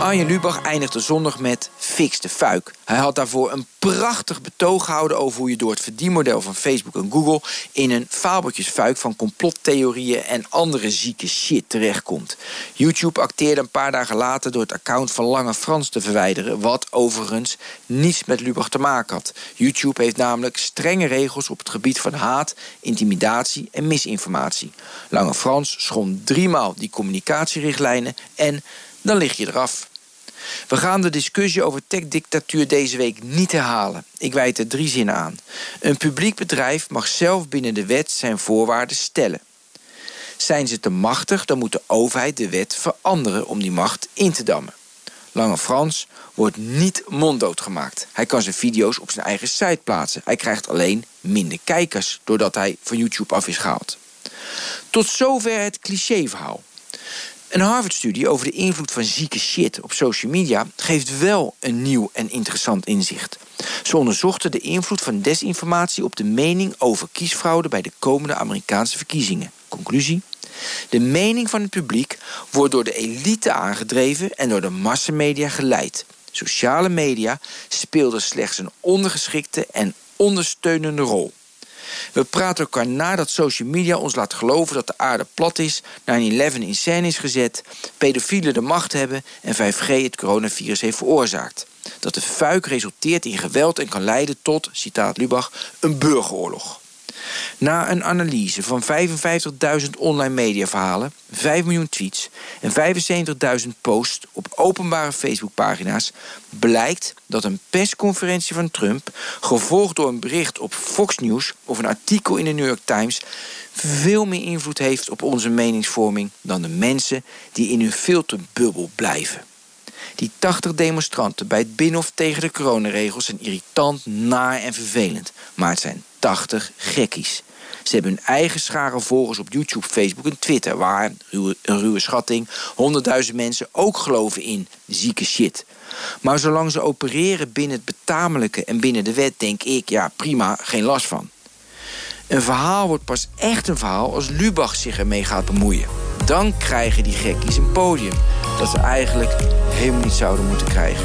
Arjen Lubach eindigde zondag met Fix de Fuik. Hij had daarvoor een prachtig betoog gehouden over hoe je door het verdienmodel van Facebook en Google in een fabeltjesfuik van complottheorieën en andere zieke shit terechtkomt. YouTube acteerde een paar dagen later door het account van Lange Frans te verwijderen, wat overigens niets met Lubach te maken had. YouTube heeft namelijk strenge regels op het gebied van haat, intimidatie en misinformatie. Lange Frans schond driemaal die communicatierichtlijnen en dan lig je eraf. We gaan de discussie over tech-dictatuur deze week niet herhalen. Ik wijd er drie zinnen aan. Een publiek bedrijf mag zelf binnen de wet zijn voorwaarden stellen. Zijn ze te machtig, dan moet de overheid de wet veranderen om die macht in te dammen. Lange Frans wordt niet monddood gemaakt. Hij kan zijn video's op zijn eigen site plaatsen. Hij krijgt alleen minder kijkers doordat hij van YouTube af is gehaald. Tot zover het clichéverhaal. Een Harvard-studie over de invloed van zieke shit op social media geeft wel een nieuw en interessant inzicht. Ze onderzochten de invloed van desinformatie op de mening over kiesfraude bij de komende Amerikaanse verkiezingen. Conclusie? De mening van het publiek wordt door de elite aangedreven en door de massamedia geleid. Sociale media speelden slechts een ondergeschikte en ondersteunende rol. We praten elkaar na dat social media ons laat geloven dat de aarde plat is, 9-11 in scène is gezet, pedofielen de macht hebben en 5G het coronavirus heeft veroorzaakt. Dat de fuik resulteert in geweld en kan leiden tot, citaat Lubach, een burgeroorlog. Na een analyse van 55.000 online mediaverhalen, 5 miljoen tweets en 75.000 posts op openbare Facebookpagina's blijkt dat een persconferentie van Trump, gevolgd door een bericht op Fox News of een artikel in de New York Times, veel meer invloed heeft op onze meningsvorming dan de mensen die in hun filterbubbel blijven. Die 80 demonstranten bij het Binnenhof tegen de coronaregels zijn irritant, naar en vervelend. Maar het zijn 80 gekkies. Ze hebben hun eigen schare volgers op YouTube, Facebook en Twitter... waar, ruwe, een ruwe schatting, 100.000 mensen ook geloven in zieke shit. Maar zolang ze opereren binnen het betamelijke en binnen de wet... denk ik, ja, prima, geen last van. Een verhaal wordt pas echt een verhaal als Lubach zich ermee gaat bemoeien. Dan krijgen die gekkies een podium dat ze eigenlijk helemaal niet zouden moeten krijgen.